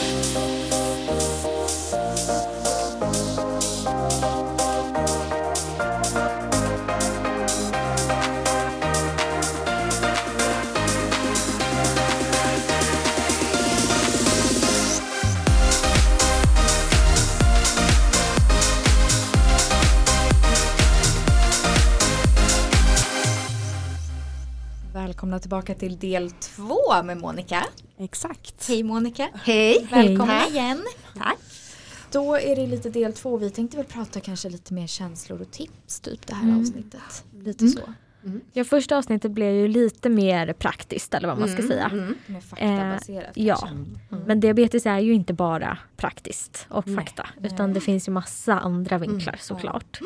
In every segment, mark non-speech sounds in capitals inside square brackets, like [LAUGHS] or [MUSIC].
välkomna tillbaka till del två med Monica. Exakt. Hej Monica. Hej. Välkommen Hej. igen. Tack. Då är det lite del två. Vi tänkte väl prata kanske lite mer känslor och tips typ det här Mm. avsnittet. Lite så. Ja, första avsnittet blev ju lite mer praktiskt eller vad man ska säga. Mm. Mer faktabaserat ja. kanske. Men diabetes är ju inte bara praktiskt och Nej. fakta. Utan det finns ju massa andra Mm. vinklar såklart.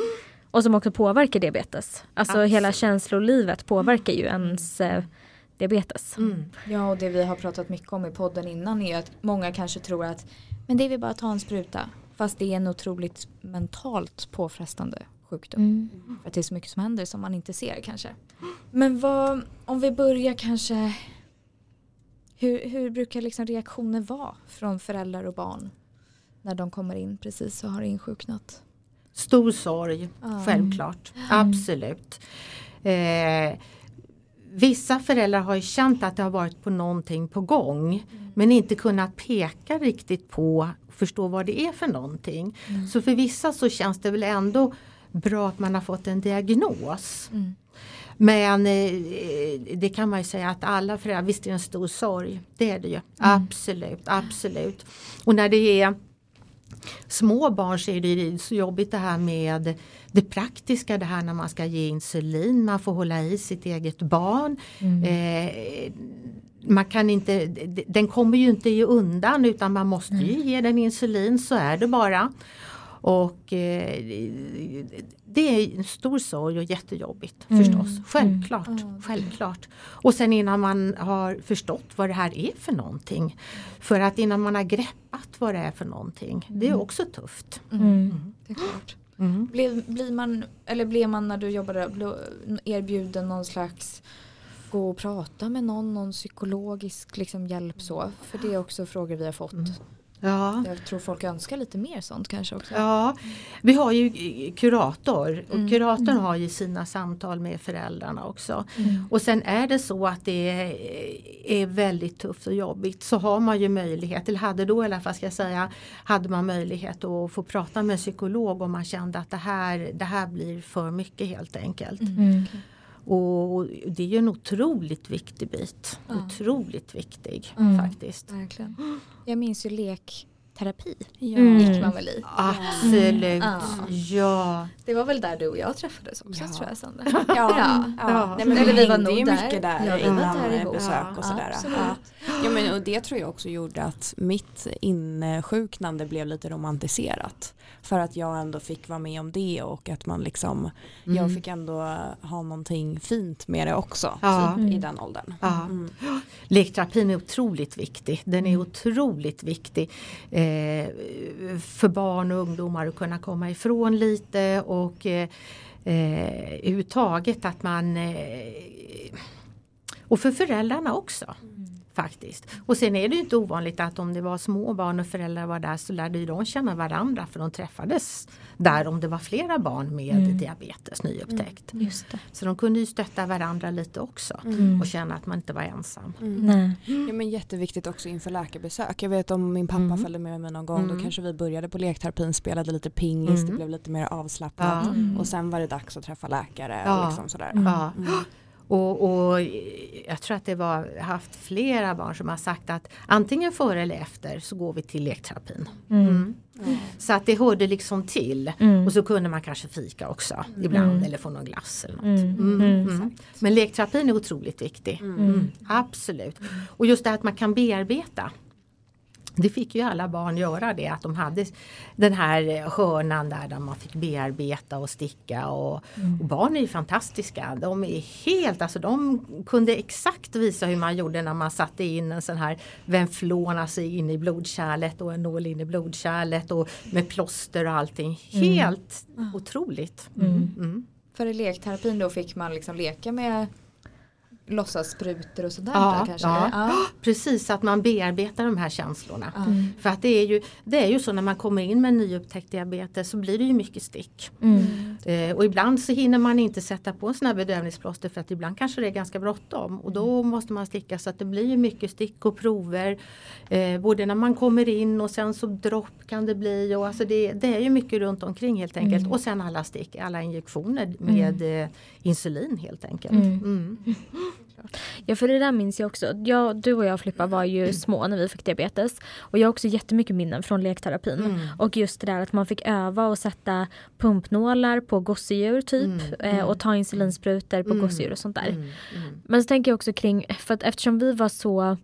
Och som också påverkar diabetes. Alltså Absolut. hela känslolivet påverkar ju ens eh, diabetes. Mm. Ja och det vi har pratat mycket om i podden innan är att många kanske tror att men det är väl bara att ta en spruta. Fast det är en otroligt mentalt påfrestande sjukdom. Mm. För att det är så mycket som händer som man inte ser kanske. Men vad, om vi börjar kanske. Hur, hur brukar liksom reaktioner vara från föräldrar och barn? När de kommer in precis och har insjuknat. Stor sorg, Ja. självklart. Absolut. Eh, vissa föräldrar har ju känt att det har varit på någonting på gång. Men inte kunnat peka riktigt på och förstå vad det är för någonting. Så för vissa så känns det väl ändå bra att man har fått en diagnos. Mm. Men eh, det kan man ju säga att alla föräldrar, visst är det en stor sorg. Det är det ju. Absolut, absolut. Och när det är små barn så är det så jobbigt det här med det praktiska, det här när man ska ge insulin, man får hålla i sitt eget barn. Eh, man kan inte, den kommer ju inte i undan utan man måste ju ge den insulin, så är det bara. Och eh, det är en stor sorg och jättejobbigt förstås. Självklart, självklart. Och sen innan man har förstått vad det här är för någonting. För att innan man har greppat vad det är för någonting. Det är också tufft. Mm. Det är klart. Mm. Blev, blir man, eller blev man när du jobbade erbjuden någon slags gå och prata med någon, någon psykologisk liksom hjälp så? För det är också frågor vi har fått. Ja. Jag tror folk önskar lite mer sånt kanske också. Ja, vi har ju kurator och Mm. kuratorn har ju sina samtal med föräldrarna också. Mm. Och sen är det så att det är, väldigt tufft och jobbigt så har man ju möjlighet, eller hade då i alla fall ska jag säga, hade man möjlighet att få prata med en psykolog om man kände att det här, det här blir för mycket helt enkelt. Mm. Och det är ju en otroligt viktig bit. Ja. Otroligt viktig Mm. faktiskt. Verkligen. Jag minns ju lekterapi. Ja. Mm. Gick man väl i. Absolut, Ja. ja. Det var väl där du och jag träffades också Ja. tror jag Sandra. [LAUGHS] Ja, Ja. ja. Nej, men Eller vi vi var nog där. mycket där Ja, innan där besök Ja, och sådär. Ja. Ja, men, och det tror jag också gjorde att mitt insjuknande blev lite romantiserat. För att jag ändå fick vara med om det och att man liksom, Mm. jag fick ändå ha någonting fint med det också Ja. typ, i Mm. den åldern. Ja. Mm. Lekterapin är otroligt viktig. Den är otroligt viktig eh, Eh, för barn och ungdomar att kunna komma ifrån lite och eh, eh, överhuvudtaget att man eh, och för föräldrarna också. Mm. Faktiskt. Och sen är det ju inte ovanligt att om det var små barn och föräldrar var där så lärde ju de känna varandra för de träffades där om det var flera barn med Mm. diabetes nyupptäckt. Just det. Så de kunde ju stötta varandra lite också Mm. och känna att man inte var ensam. Mm. Nej. Ja, men jätteviktigt också inför läkarbesök. Jag vet om min pappa Mm. följde med mig någon gång Mm. då kanske vi började på lekterapin, spelade lite pingis, det Mm. blev lite mer avslappnat. Mm. Och sen var det dags att träffa läkare. Ja. Och liksom sådär. Mm. Ja. Och, och jag tror att det var haft flera barn som har sagt att antingen före eller efter så går vi till lekterapin. Mm. Mm. Så att det hörde liksom till. Mm. Och så kunde man kanske fika också ibland Mm. eller få någon glass eller något. Mm. Mm. Mm. Mm. Men lekterapin är otroligt viktig. Mm. Mm. Absolut. Och just det att man kan bearbeta. Det fick ju alla barn göra det att de hade den här hörnan där, där man fick bearbeta och sticka och, och barn är ju fantastiska. De är helt, alltså de kunde exakt visa hur man gjorde när man satte in en sån här venflon alltså in i blodkärlet och en nål in i blodkärlet och med plåster och allting. Helt otroligt. Mm. Mm. För i lekterapin då fick man liksom leka med låtsassprutor och sådär Ja, där kanske? ja. ja. [GASPS] Precis, att man bearbetar de här känslorna. Ja. För att det är, ju, det är ju så när man kommer in med nyupptäckt diabetes så blir det ju mycket stick. Mm. Eh, och ibland så hinner man inte sätta på en sån här bedövningsplåster för att ibland kanske det är ganska bråttom. Och då måste man sticka så att det blir ju mycket stick och prover. Eh, både när man kommer in och sen så dropp kan det bli. Och alltså det, det är ju mycket runt omkring helt enkelt. Och sen alla stick, alla injektioner med eh, insulin helt enkelt. [LAUGHS] Mm. Ja för det där minns jag också. Jag, du och jag Filippa var ju små när vi fick diabetes. Och jag har också jättemycket minnen från lekterapin. Mm. Och just det där att man fick öva och sätta pumpnålar på gosedjur typ. Eh, och ta insulinsprutor på gosedjur och sånt där. Mm. Mm. Men så tänker jag också kring, för att eftersom vi var så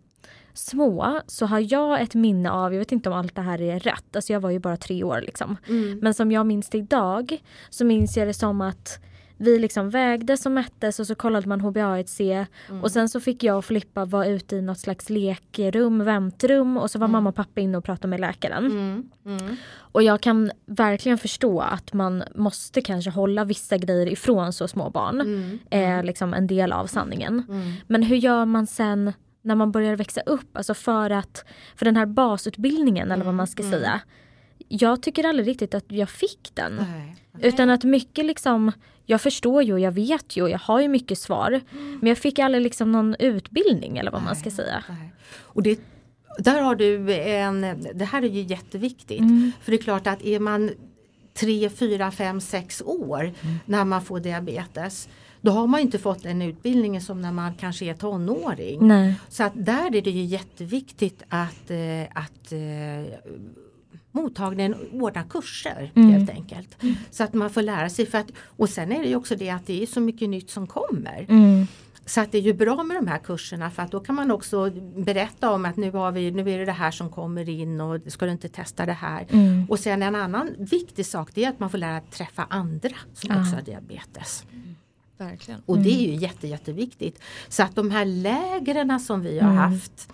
små så har jag ett minne av, jag vet inte om allt det här är rätt, alltså jag var ju bara tre år liksom. Mm. Men som jag minns det idag så minns jag det som att vi liksom vägdes och mättes och så kollade man HbA1c och sen så fick jag och Filippa vara ute i något slags lekrum, väntrum och så var mamma och pappa inne och pratade med läkaren. Mm. Mm. Och jag kan verkligen förstå att man måste kanske hålla vissa grejer ifrån så små barn. Mm. Är liksom en del av sanningen. Mm. Men hur gör man sen när man börjar växa upp? Alltså för att, för den här basutbildningen eller vad man ska säga. Jag tycker aldrig riktigt att jag fick den. Nej. Utan att mycket liksom, jag förstår ju och jag vet ju och jag har ju mycket svar. Men jag fick aldrig liksom någon utbildning eller vad man ska säga. Nej. Och det, där har du en, det här är ju jätteviktigt. Mm. För det är klart att är man 3, 4, 5, 6 år Mm. när man får diabetes då har man inte fått den utbildningen som när man kanske är tonåring. Nej. Så att där är det ju jätteviktigt att, eh, att eh, mottagningen ordnar kurser Mm. helt enkelt. Så att man får lära sig. För att, och sen är det ju också det att det är så mycket nytt som kommer. Mm. Så att det är ju bra med de här kurserna för att då kan man också berätta om att nu, har vi, nu är det det här som kommer in och ska du inte testa det här. Mm. Och sen en annan viktig sak det är att man får lära att träffa andra som Ja. också har diabetes. Verkligen. Och det är ju jätte, jätteviktigt. Så att de här lägren som vi har Mm. haft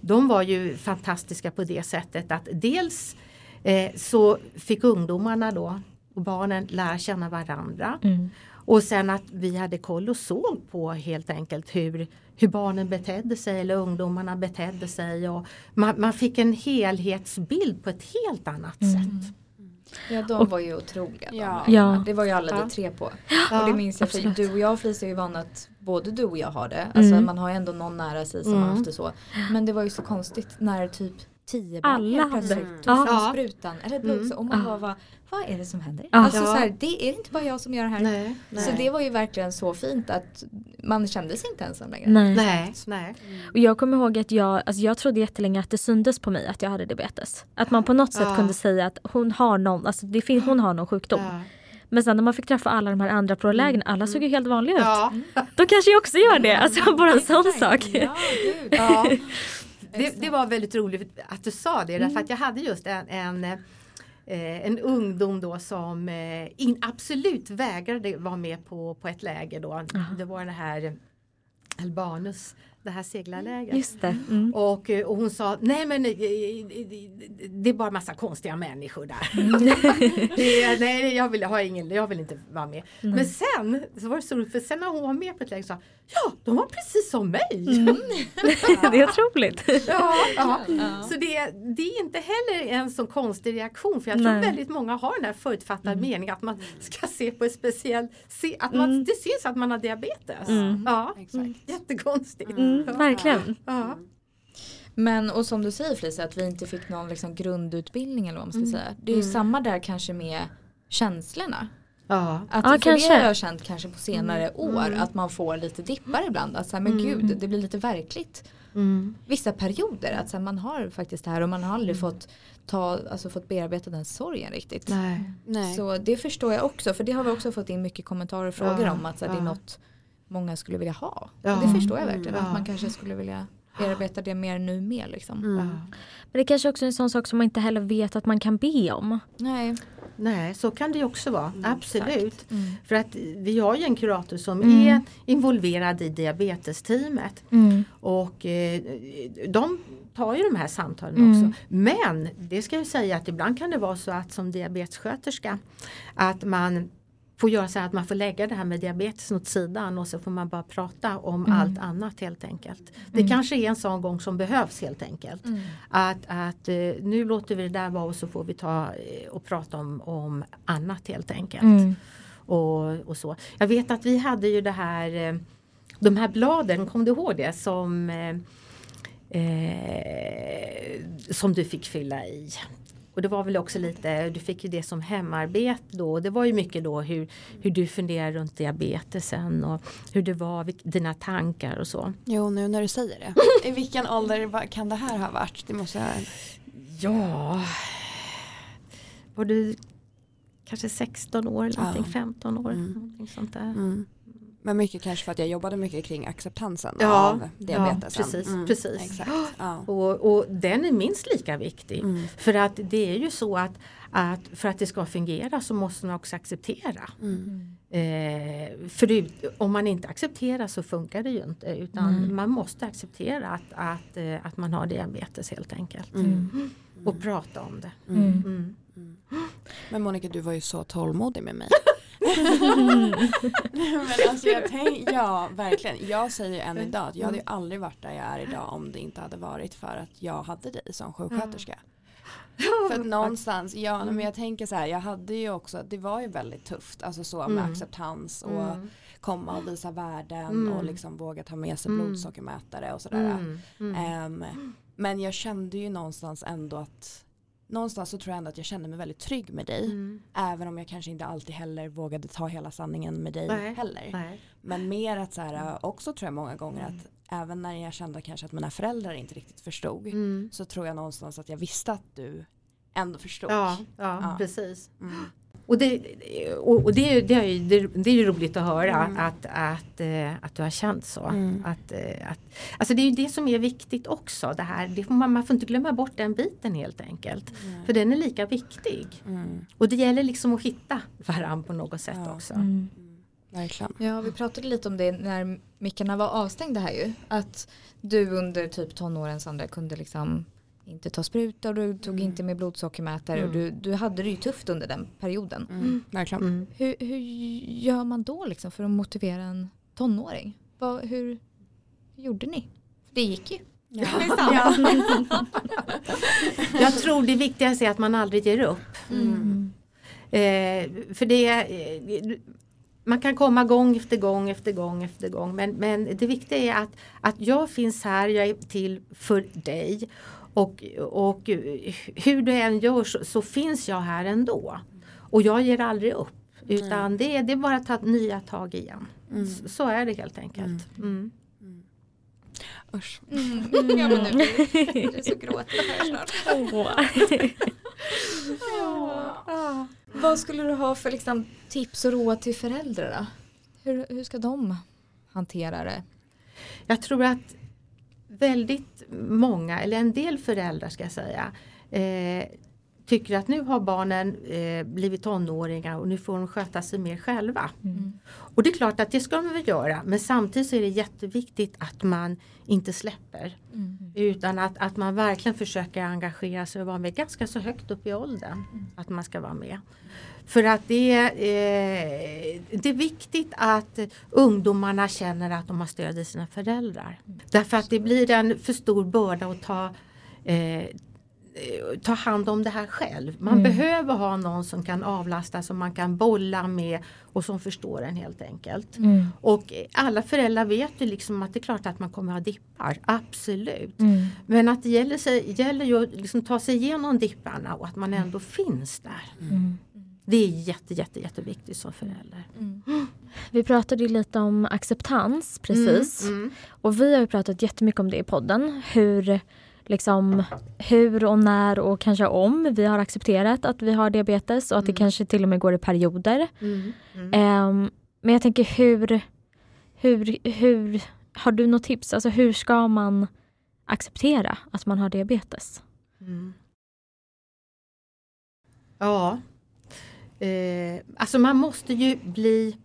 de var ju fantastiska på det sättet att dels eh, så fick ungdomarna då och barnen lära känna varandra. Mm. Och sen att vi hade koll och såg på helt enkelt hur, hur barnen betedde sig eller ungdomarna betedde sig. Och man, man fick en helhetsbild på ett helt annat Mm. sätt. Ja de var ju otroliga. de Ja. Ja. Det var ju alla Ja. vi tre på. Ja, och det minns jag för du och jag Felicia är ju vana att både du och jag har det. Alltså Mm. man har ju ändå någon nära sig som Mm. har haft det så. Men det var ju så konstigt när typ tio barn Alla helt plötsligt tog Ja. fram Ja. sprutan eller blodsocker och man Ja. bara vad, vad är det som händer? Ja. Alltså så här, det är inte bara jag som gör det här. Nej, nej. Så det var ju verkligen så fint att man kände sig inte ensam längre. Nej. nej, nej. Och jag kommer ihåg att jag, alltså jag trodde jättelänge att det syndes på mig att jag hade diabetes. Att man på något sätt Ja. kunde säga att hon har någon, alltså det fin- hon har någon sjukdom. Men sen när man fick träffa alla de här andra på lägren, alla såg ju helt vanliga ut. Ja. Då kanske jag också gör det, alltså bara en sån sak. Ja. [LAUGHS] Det, det var väldigt roligt att du sa det därför att jag hade just en, en, eh, en ungdom då som eh, in, absolut vägrade vara med på, på ett läger då. Det var det här Albanus, det här seglarlägret. Just det. Mm. Och, eh, och hon sa nej men eh, det är bara massa konstiga människor där. [LAUGHS] det, är- nej jag vill, ha ingen, jag vill inte vara med. Men sen så var det så roligt för sen när hon var med på ett läger sa ja de var precis som mig. [LAUGHS] det är otroligt. Ja, ja. Ja. Så det, det är inte heller en så konstig reaktion för jag tror Nej. väldigt många har den här förutfattad mening att man ska se på ett speciellt, se, att man, Mm. det syns att man har diabetes. Mm. Ja, Exakt. jättekonstigt. Mm, Ja. verkligen. Ja. Men och som du säger Felicia att vi inte fick någon liksom grundutbildning eller vad man ska säga. Det är ju samma där kanske med känslorna. Ja. Att, Ja, kanske. det har jag känt kanske på senare år att man får lite dippar ibland. Att så här, men gud det blir lite verkligt. Mm. Vissa perioder att så här, man har faktiskt det här och man har aldrig fått, ta, alltså, fått bearbeta den sorgen riktigt. Nej. Nej. Så det förstår jag också för det har vi också fått in mycket kommentarer och frågor Ja, om att så här, det är ja. något många skulle vilja ha. Ja. Det förstår jag verkligen Mm. att man kanske skulle vilja bearbeta det mer nu med liksom. Mm. Ja. Men det kanske också är en sån sak som man inte heller vet att man kan be om. Nej. Nej, så kan det ju också vara. Absolut. Mm. För att vi har ju en kurator som Mm. är involverad i diabetesteamet. Mm. Och eh, de tar ju de här samtalen Mm. också. Men det ska jag säga att ibland kan det vara så att som diabetessköterska att man får göra så att man får lägga det här med diabetes åt sidan och så får man bara prata om Mm. allt annat helt enkelt. Det kanske är en sån gång som behövs helt enkelt. Mm. Att, att eh, nu låter vi det där vara och så får vi ta eh, och prata om, om annat helt enkelt. Mm. Och, och så. Jag vet att vi hade ju det här eh, de här bladen, kom du ihåg det? Som, eh, som du fick fylla i. Och det var väl också lite, du fick ju det som hemarbete då. Det var ju mycket då hur, hur du funderar runt diabetesen och hur det var, vilk- dina tankar och så. Jo, nu när du säger det. [LAUGHS] I vilken ålder kan det här ha varit? Det måste jag... Ja, var du kanske 16 år eller Ja. någonting, 15 år? Mm. Någonting sånt där. Mm. Men mycket kanske för att jag jobbade mycket kring acceptansen Ja, av diabetesen. ja, precis, precis. Exakt. [GASPS] Ja. Och, och den är minst lika viktig. Mm. För att det är ju så att, att för att det ska fungera så måste man också acceptera. Mm. Eh, för om man inte accepterar så funkar det ju inte utan Mm. man måste acceptera att, att, eh, att man har diabetes helt enkelt. Mm. Och prata om det. Mm. Mm. Men Monica du var ju så tålmodig med mig. [LAUGHS] Men alltså jag tänk, ja verkligen. Jag säger ju än idag att jag hade ju aldrig varit där jag är idag om det inte hade varit för att jag hade dig som sjuksköterska. För att [LAUGHS] någonstans, ja men jag tänker så här, jag hade ju också, det var ju väldigt tufft, alltså så med Mm. acceptans och Mm. komma och visa värden Mm. och liksom våga ta med sig Mm. blodsockermätare och sådär. Mm. Mm. Ehm, men jag kände ju någonstans ändå att Någonstans så tror jag ändå att jag kände mig väldigt trygg med dig. Mm. Även om jag kanske inte alltid heller vågade ta hela sanningen med dig Nej. heller. Nej. Men mer att så här, också tror jag många gånger att även när jag kände kanske att mina föräldrar inte riktigt förstod. Mm. Så tror jag någonstans att jag visste att du ändå förstod. Ja, ja, Ja. precis. Mm. Och det, och det, är ju- det, är ju, det, är ju roligt att höra Mm. att, att, eh, att du har känt så. Mm. Att, eh, att, alltså det är ju det som är viktigt också. Det här, det får man, man får inte glömma bort den biten helt enkelt. För den är lika viktig. Mm. Och det gäller liksom att hitta varandra på något sätt Ja. också. Mm. Verkligen. Ja, vi pratade lite om det när mickarna var avstängda här ju. Att du under typ tonåren Sandra kunde liksom inte ta spruta och du tog Mm. inte med blodsockermätare och Mm. du, du hade det ju tufft under den perioden. Mm. Verkligen. Mm. Hur, hur gör man då liksom för att motivera en tonåring? Vad, hur, hur gjorde ni? Det gick ju. Ja. [LAUGHS] Ja. [LAUGHS] Jag tror det viktigaste är att man aldrig ger upp. Mm. Eh, för det eh, man kan komma gång efter gång efter gång efter gång men, men det viktiga är att, att jag finns här, jag är till för dig och, och hur du än gör så, så finns jag här ändå. Och jag ger aldrig upp utan det, är- det är bara att ta nya tag igen. Mm. Så, så är det helt enkelt. Mm. Usch. Mm. Ja, men nu det så gråta här snart. Åh. [LAUGHS] Vad skulle du ha för liksom, tips och råd till föräldrar då? Hur, hur ska de hantera det? Jag tror att väldigt många, eller en del föräldrar ska jag säga, eh, tycker att nu har barnen eh, blivit tonåringar och nu får de sköta sig mer själva. Mm. Och det är klart att det ska de väl göra men samtidigt så är det jätteviktigt att man inte släpper. Mm. Utan att, att man verkligen försöker engagera sig och vara med ganska så högt upp i åldern. Mm. Att man ska vara med. För att det är, eh, det är viktigt att ungdomarna känner att de har stöd i sina föräldrar. Därför att det blir en för stor börda att ta eh, ta hand om det här själv. Man Mm. behöver ha någon som kan avlasta, som man kan bolla med och som förstår en helt enkelt. Mm. Och alla föräldrar vet ju liksom att det är klart att man kommer ha dippar, absolut. Mm. Men att det gäller, sig, gäller ju att liksom ta sig igenom dipparna och att man ändå finns där. Mm. Det är jätte, jätte, jätteviktigt som förälder. Mm. Vi pratade lite om acceptans precis. Mm, mm. Och vi har pratat jättemycket om det i podden. Hur, liksom, hur och när och kanske om vi har accepterat att vi har diabetes och att det Mm. kanske till och med går i perioder. Mm. Ehm, men jag tänker hur, hur, hur, har du något tips? Alltså hur ska man acceptera att man har diabetes? Mm. Ja. Eh, alltså man måste ju bli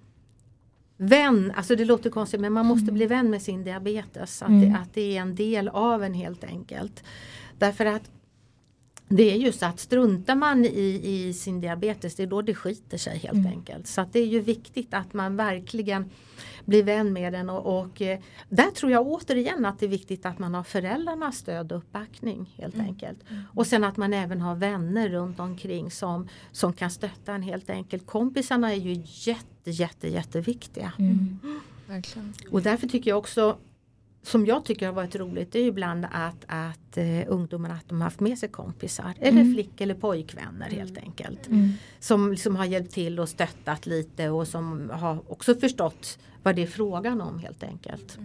vän, alltså det låter konstigt men man måste Mm. bli vän med sin diabetes. Att, Mm. det, att det är en del av en helt enkelt. Därför att det är just att struntar man i, i sin diabetes det är då det skiter sig helt Mm. enkelt. Så att det är ju viktigt att man verkligen blir vän med den och, och eh, där tror jag återigen att det är viktigt att man har föräldrarnas stöd och uppbackning helt enkelt. Och sen att man även har vänner runt omkring som, som kan stötta en helt enkelt. Kompisarna är ju jätte jätte jätteviktiga. Mm. Och därför tycker jag också som jag tycker har varit roligt det är ju ibland att, att eh, ungdomarna att de har haft med sig kompisar eller Mm. flick eller pojkvänner helt enkelt. Mm. Som liksom har hjälpt till och stöttat lite och som har också förstått vad det är frågan om helt enkelt.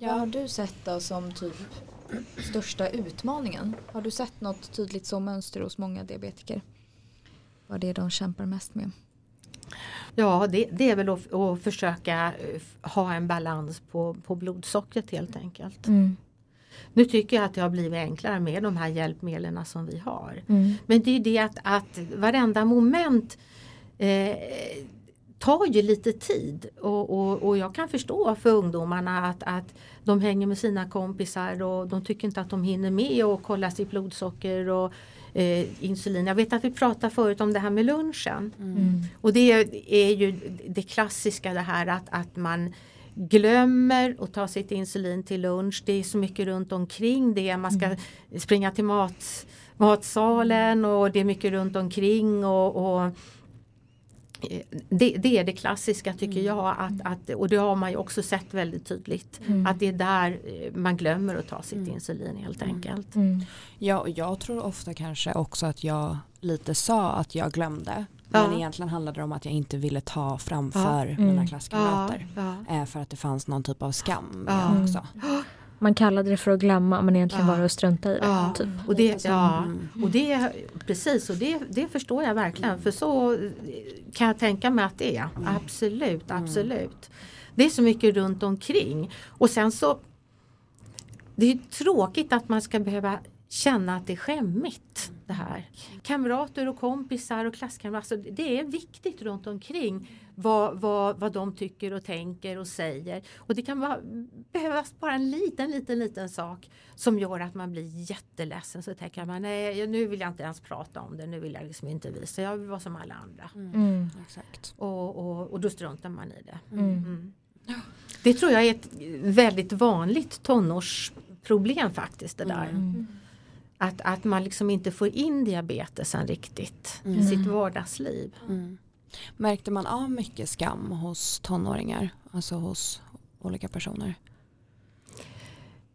Vad har du sett då som typ största utmaningen? Har du sett något tydligt så mönster hos många diabetiker? Vad det är de kämpar mest med? Ja det, det är väl att, att försöka eh, ha en balans på, på blodsockret helt enkelt. Mm. Nu tycker jag att det har blivit enklare med de här hjälpmedlen som vi har. Mm. Men det är det att, att varenda moment eh, tar ju lite tid och, och, och jag kan förstå för ungdomarna att, att de hänger med sina kompisar och de tycker inte att de hinner med att kolla sitt blodsocker och eh, insulin. Jag vet att vi pratade förut om det här med lunchen. Mm. Och det är ju det klassiska det här att, att man glömmer att ta sitt insulin till lunch. Det är så mycket runt omkring det. Man ska springa till mat, matsalen och det är mycket runt omkring. Och, och det, det är det klassiska tycker jag att, att, och det har man ju också sett väldigt tydligt. Mm. Att det är där eh, man glömmer att ta sitt insulin helt enkelt. Mm. Ja, och jag tror ofta kanske också att jag lite sa att jag glömde. Ja. Men egentligen handlade det om att jag inte ville ta framför Mm. mina Ja, klasskamrater. ja. Eh, För att det fanns någon typ av skam Ja. också. Man kallade det för att glömma men egentligen Ja. var det att strunta i det. Ja, Typ. och det, ja, Mm. och det, precis och det, det förstår jag verkligen för så kan jag tänka mig att det är. Absolut, absolut. Det är så mycket runt omkring och sen så det är ju tråkigt att man ska behöva känna att det är skämmigt det här. Kamrater och kompisar och klasskamrater, alltså det är viktigt runt omkring vad, vad, vad de tycker och tänker och säger. Och det kan vara, behövas bara en liten, liten, liten sak som gör att man blir jätteledsen. Så tänker man, nej nu vill jag inte ens prata om det, nu vill jag liksom inte visa, jag vill vara som alla andra. Mm. Exakt. Och, och, och då struntar man i det. Mm. Mm. Det tror jag är ett väldigt vanligt tonårsproblem faktiskt det där. Att, att man liksom inte får in diabetesen riktigt i Mm. sitt vardagsliv. Mm. Märkte man av mycket skam hos tonåringar? Alltså hos olika personer?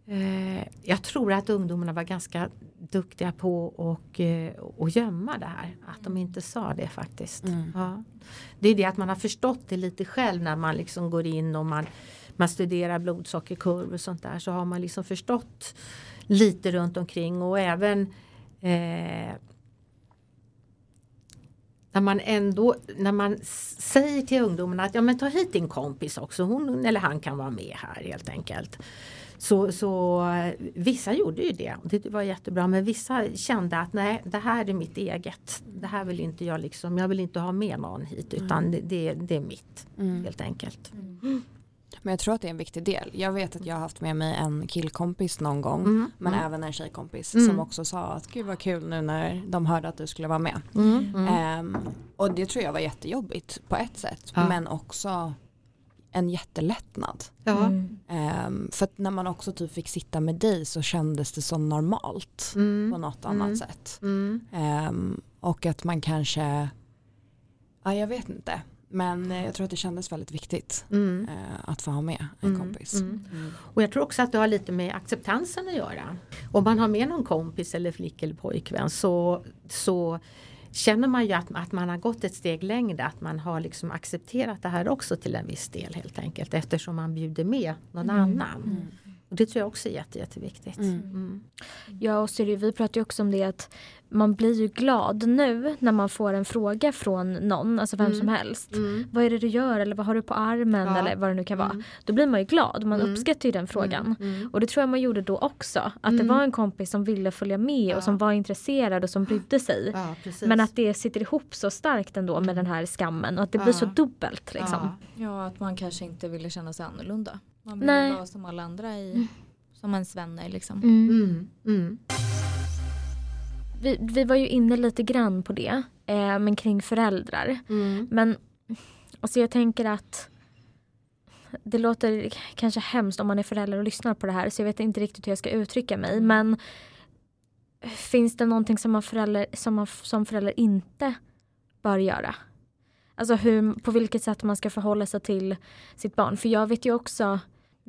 Eh, jag tror att ungdomarna var ganska duktiga på och, eh, att gömma det här. Att de inte sa det faktiskt. Mm. Ja. Det är det att man har förstått det lite själv när man liksom går in och man, man studerar blodsockerkurvor och sånt där. Så har man liksom förstått lite runt omkring och även eh, när man ändå när man säger till ungdomarna att ja men ta hit din kompis också, hon eller han kan vara med här helt enkelt. Så, så vissa gjorde ju det och det var jättebra men vissa kände att nej det här är mitt eget. Det här vill inte jag liksom, jag vill inte ha med någon hit utan det, det, det är mitt Mm. helt enkelt. Men jag tror att det är en viktig del. Jag vet att jag har haft med mig en killkompis någon gång. Mm. Men mm. även en tjejkompis Mm. som också sa att gud vad kul nu när de hörde att du skulle vara med. Mm. Mm. Ehm, och det tror jag var jättejobbigt på ett sätt. Ja. Men också en jättelättnad. Ja. Ehm, för att när man också typ fick sitta med dig så kändes det så normalt på något Mm. annat sätt. Mm. Ehm, och att man kanske, ja jag vet inte. Men eh, jag tror att det kändes väldigt viktigt Mm. eh, att få ha med en Mm, kompis. mm. Mm. Och jag tror också att det har lite med acceptansen att göra. Om man har med någon kompis eller flick eller pojkvän så, så känner man ju att, att man har gått ett steg längre. Att man har liksom accepterat det här också till en viss del helt enkelt. Eftersom man bjuder med någon Mm. annan. Och det tror jag också är jätte, jätteviktigt. Mm. Mm. Ja och Siri, vi pratar ju också om det att man blir ju glad nu när man får en fråga från någon, alltså vem Mm. som helst. Mm. Vad är det du gör eller vad har du på armen Ja. eller vad det nu kan vara. Mm. Då blir man ju glad, man Mm. uppskattar ju den frågan. Mm. Och det tror jag man gjorde då också. Att det var en kompis som ville följa med Ja. och som var intresserad och som brydde sig. Ja. Men att det sitter ihop så starkt ändå med den här skammen och att det blir så dubbelt liksom. Ja. Ja, att man kanske inte ville känna sig annorlunda. Man vill Nej. vara som alla andra i, som ens vänner liksom. Mm. Mm. Mm. vi, vi var ju inne lite grann på det, eh, men kring föräldrar. Mm. Men alltså jag tänker att det låter kanske hemskt om man är förälder och lyssnar på det här så jag vet inte riktigt hur jag ska uttrycka mig men finns det någonting som man förälder, som, man, som förälder inte bör göra? Alltså hur, på vilket sätt man ska förhålla sig till sitt barn. För jag vet ju också,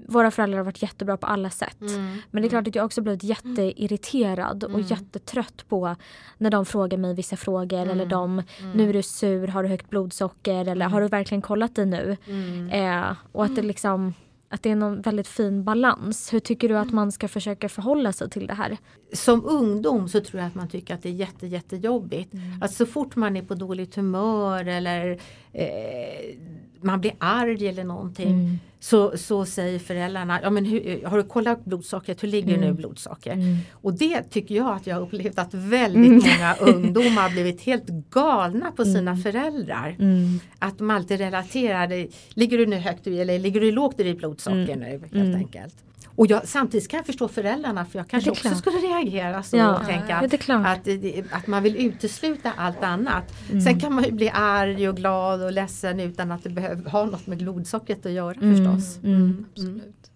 våra föräldrar har varit jättebra på alla sätt. Mm. Men det är klart att jag också blivit jätteirriterad och Mm. jättetrött på när de frågar mig vissa frågor eller Mm. de, Mm. nu är du sur, har du högt blodsocker eller har du verkligen kollat dig nu? Mm. Eh, och att det liksom att det är någon väldigt fin balans. Hur tycker du att man ska försöka förhålla sig till det här? Som ungdom så tror jag att man tycker att det är jätte, jättejobbigt. Att så fort man är på dåligt humör eller eh, man blir arg eller någonting Mm. så, så säger föräldrarna, ja, men hur, har du kollat blodsockret, hur ligger Mm. nu blodsocker? Mm. Och det tycker jag att jag har upplevt att väldigt många [LAUGHS] ungdomar har blivit helt galna på sina föräldrar. Mm. Att de alltid relaterar, ligger du nu högt eller ligger du lågt i ditt blodsocker Mm. nu helt Mm. enkelt. Och jag, samtidigt kan jag förstå föräldrarna för jag kanske också skulle reagera så Ja, och tänka ja, klart. att, det- att man vill utesluta allt annat. Mm. Sen kan man ju bli arg och glad och ledsen utan att det behöver ha något med blodsockret att göra Mm. förstås. Mm. Absolut.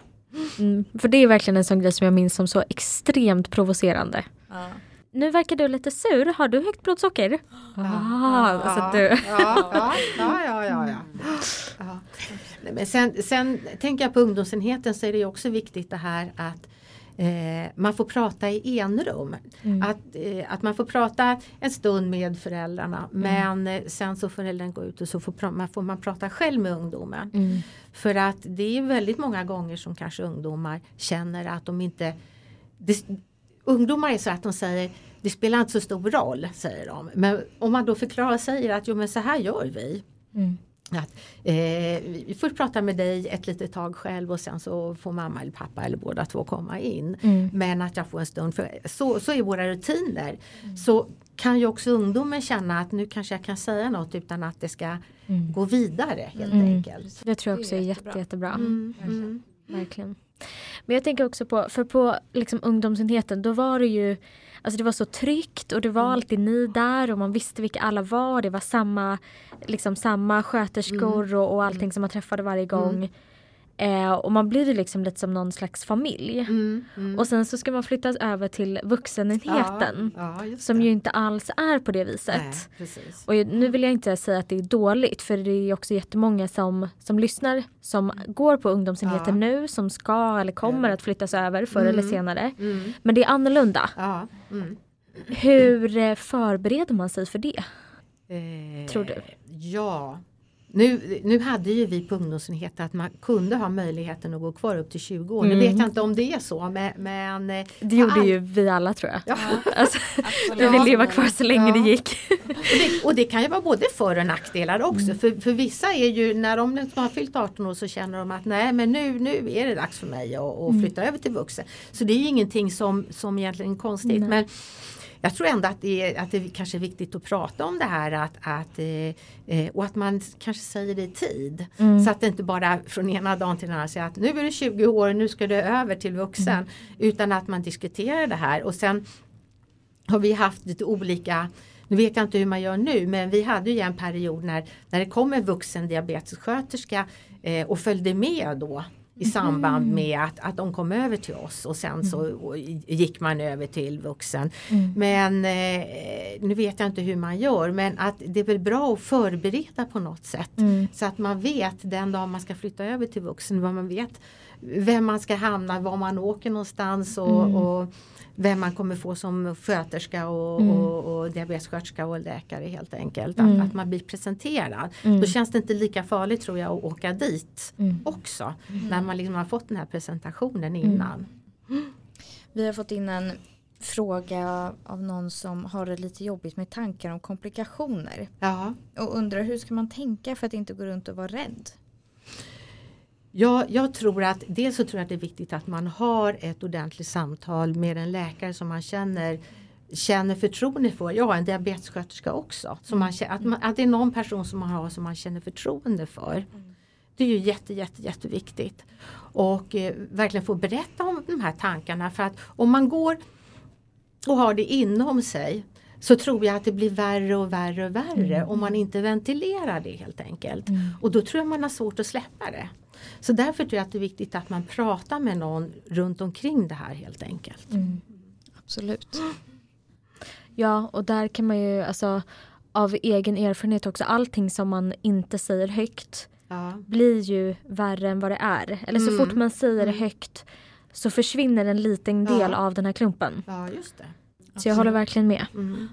Mm. För det är verkligen en sån grej som jag minns som så extremt provocerande. Ja. Nu verkar du lite sur, har du högt blodsocker? Ah, alltså ja, du. ja, ja, ja, ja, ja, [LAUGHS] ja. Men sen, sen tänker jag på ungdomsenheten så är det också viktigt det här att eh, man får prata i enrum. Mm. Att, eh, att man får prata en stund med föräldrarna Mm. men eh, sen så får föräldrarna gå ut och så får, man, får man prata själv med ungdomen. Mm. För att det är väldigt många gånger som kanske ungdomar känner att de inte det, Ungdomar är så att de säger det spelar inte så stor roll säger de. Men om man då förklarar och säger att jo men så här gör vi. Mm. Att, eh, vi får prata med dig ett litet tag själv och sen så får mamma eller pappa eller båda två komma in. Mm. Men att jag får en stund, för så, så är våra rutiner. Så kan ju också ungdomen känna att nu kanske jag kan säga något utan att det ska Mm. gå vidare helt Mm. enkelt. Det tror jag Det är också är jättebra. jätte, jättebra. Mm, mm. Verkligen. Men jag tänker också på, för på liksom ungdomsenheten då var det ju Alltså det var så tryggt och det var alltid ni där och man visste vilka alla var. Det var samma, liksom samma sköterskor och, och allting som man träffade varje gång. Eh, och man blir ju liksom lite som någon slags familj. Mm, mm. Och sen så ska man flyttas över till vuxenenheten. Ja, ja, Som ju inte alls är på det viset. Nej. Och nu vill jag inte säga att det är dåligt för det är också jättemånga som, som lyssnar som går på ungdomsenheten Ja. nu som ska eller kommer att flyttas över förr eller Mm. senare. Mm. Men det är annorlunda. Mm. Hur eh, förbereder man sig för det? Eh, Tror du? Ja. Nu, nu hade ju vi på ungdomsenheten att man kunde ha möjligheten att gå kvar upp till 20 år. Nu Mm. vet jag inte om det är så men, men eh, Det gjorde all- ju vi alla tror jag. Ja. [LAUGHS] Alltså, vi ville vara kvar så länge Ja. det gick. Och det, och det kan ju vara både för och nackdelar också. Mm. För, för vissa är ju när de har fyllt 18 år så känner de att nej men nu, nu är det dags för mig att, att Mm. flytta över till vuxen. Så det är ju ingenting som, som egentligen är konstigt. Nej. Men jag tror ändå att det, är, att det kanske är viktigt att prata om det här att, att, eh, eh, och att man kanske säger det i tid. Mm. Så att det inte bara från ena dagen till den andra säger att nu är du 20 år, nu ska du över till vuxen. Mm. Utan att man diskuterar det här och sen har vi haft lite olika nu vet jag inte hur man gör nu men vi hade ju en period när, när det kom en vuxen diabetessköterska eh, och följde med då i samband med att, att de kom över till oss och sen så och gick man över till vuxen. Mm. Men eh, nu vet jag inte hur man gör men att det är väl bra att förbereda på något sätt. Mm. Så att man vet den dag man ska flytta över till vuxen vad man vet vem man ska hamna, var man åker någonstans och, Mm. och vem man kommer få som sköterska och, Mm. och, och diabetessköterska och läkare helt enkelt. Mm. Att, att man blir presenterad. Mm. Då känns det inte lika farligt tror jag att åka dit Mm. också. När man liksom har fått den här presentationen innan. Vi har fått in en fråga av någon som har det lite jobbigt med tankar om komplikationer. Ja. Och undrar hur ska man tänka för att inte gå runt och vara rädd? Ja, jag tror att dels så tror jag att det är viktigt att man har ett ordentligt samtal med en läkare som man känner känner förtroende för. Jag har en diabetessköterska också. Som man, känner- att, man, att det är någon person som man har som man känner förtroende för. Det är ju jätte, jätte, jätteviktigt. Och eh, verkligen få berätta om de här tankarna för att om man går och har det inom sig så tror jag att det blir värre och värre och värre om man inte ventilerar det helt enkelt. Och då tror jag man har svårt att släppa det. Så därför tror jag att det är viktigt att man pratar med någon runt omkring det här helt enkelt. Absolut. Ja, och där kan man ju alltså av egen erfarenhet också, allting som man inte säger högt Ja. blir ju värre än vad det är. Eller så Mm. fort man säger det högt så försvinner en liten del Ja. av den här klumpen. ja, just det. Så jag håller verkligen med. Mm.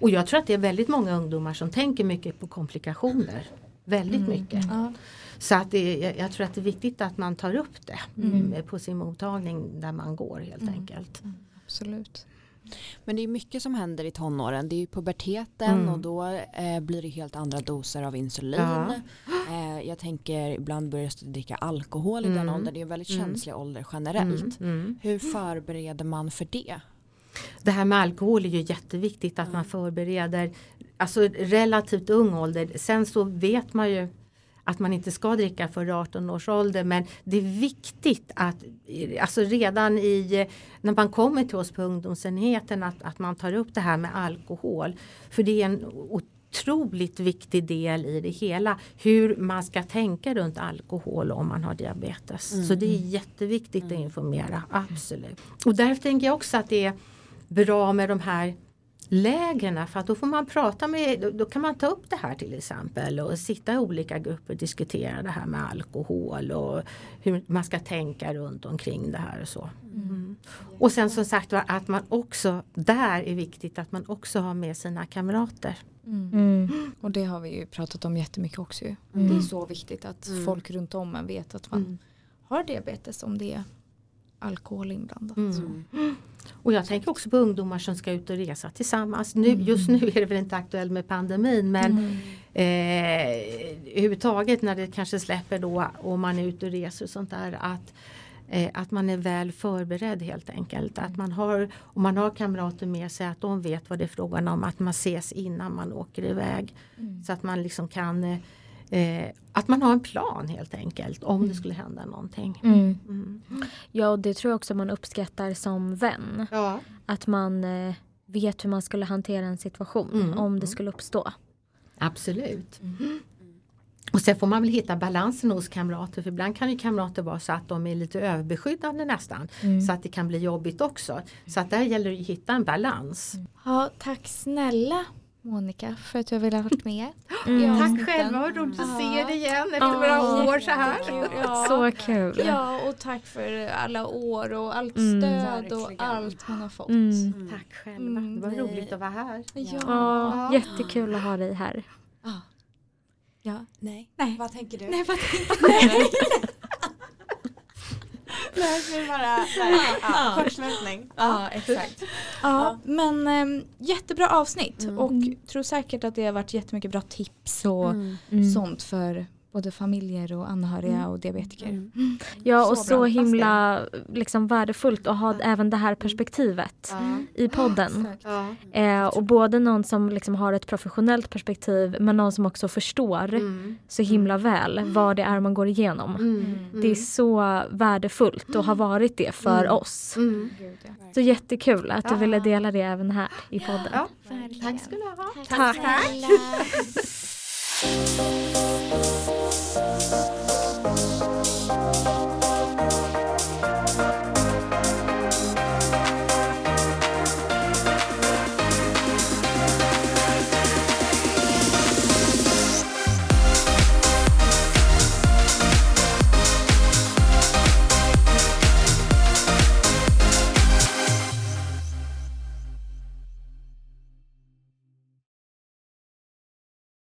Och jag tror att det är väldigt många ungdomar som tänker mycket på komplikationer. Väldigt mycket. Ja. Så att det, jag, jag tror att det är viktigt att man tar upp det mm, på sin mottagning där man går helt enkelt. Absolut. Men det är mycket som händer i tonåren. Det är ju puberteten Mm. och då eh, blir det helt andra doser av insulin. Ja. [GASPS] Eh, jag tänker ibland börjar du dricka alkohol i den Mm. åldern. Det är en väldigt Mm. känslig ålder generellt. Mm, mm. Hur förbereder man för det? Det här med alkohol är ju jätteviktigt att man förbereder alltså relativt ung ålder. Sen så vet man ju att man inte ska dricka för 18 års ålder men det är viktigt att alltså redan i när man kommer till oss på ungdomsenheten att, att man tar upp det här med alkohol. För det är en otroligt viktig del i det hela hur man ska tänka runt alkohol om man har diabetes. Så det är jätteviktigt att informera, absolut. Och därför tänker jag också att det är bra med de här lägena för att då får man prata med, då, då kan man ta upp det här till exempel och sitta i olika grupper och diskutera det här med alkohol och hur man ska tänka runt omkring det här och så. Mm. Och sen som sagt var att man också, där är viktigt att man också har med sina kamrater. Mm. Och det har vi ju pratat om jättemycket också. Mm. Det är så viktigt att Mm. folk runt om en vet att man Mm. har diabetes om det är alkohol inblandat. Mm. Och jag tänker också på ungdomar som ska ut och resa tillsammans. Nu, Just nu är det väl inte aktuellt med pandemin men eh, överhuvudtaget när det kanske släpper då och man är ute och reser och sånt där att eh, att man är väl förberedd helt enkelt. Att man har, om man har kamrater med sig att de vet vad det är frågan om. Att man ses innan man åker iväg. Så att man liksom kan eh, eh, Att man har en plan helt enkelt om det skulle hända någonting. Mm. Mm. Ja, och det tror jag också man uppskattar som vän. Ja. Att man eh, vet hur man skulle hantera en situation Mm. om det skulle uppstå. Absolut. Och sen får man väl hitta balansen hos kamrater för ibland kan ju kamrater vara så att de är lite överbeskyddande nästan. Så att det kan bli jobbigt också. Så att där gäller det att hitta en balans. Ja, tack snälla Monica för att du har velat varit med. Mm. [GASPS] Tack själva, vad roligt att se dig igen efter Ja, några år så här. Ja. [LAUGHS] Så kul. Ja, och tack för alla år och allt Mm. stöd och Verkligen. allt man har fått. Mm. Tack själva, Mm, det var roligt att vara här. Ja. Ja, jättekul att ha dig här. Ja. ja. Nej. Nej. Vad tänker du? Nej, vad tänkte [LAUGHS] Nej. Nej, vi bara, [LAUGHS] nej, ja, kortslutning. Ja, exakt. Ja, men äm, jättebra avsnitt och tror säkert att det har varit jättemycket bra tips och Mm. sånt för både familjer och anhöriga och diabetiker. Mm. Ja, och Så så, himla liksom, värdefullt att ha även det här perspektivet Ja. i podden. Eh, och både någon som liksom har ett professionellt perspektiv men någon som också förstår Mm. så himla väl vad det är man går igenom. Mm. Det är så värdefullt och har varit det för Mm. oss. Mm. Så jättekul att du Ja. ville dela det även här i podden. Ja. Tack ska du ha. Tack. Tack. [LAUGHS] snälla.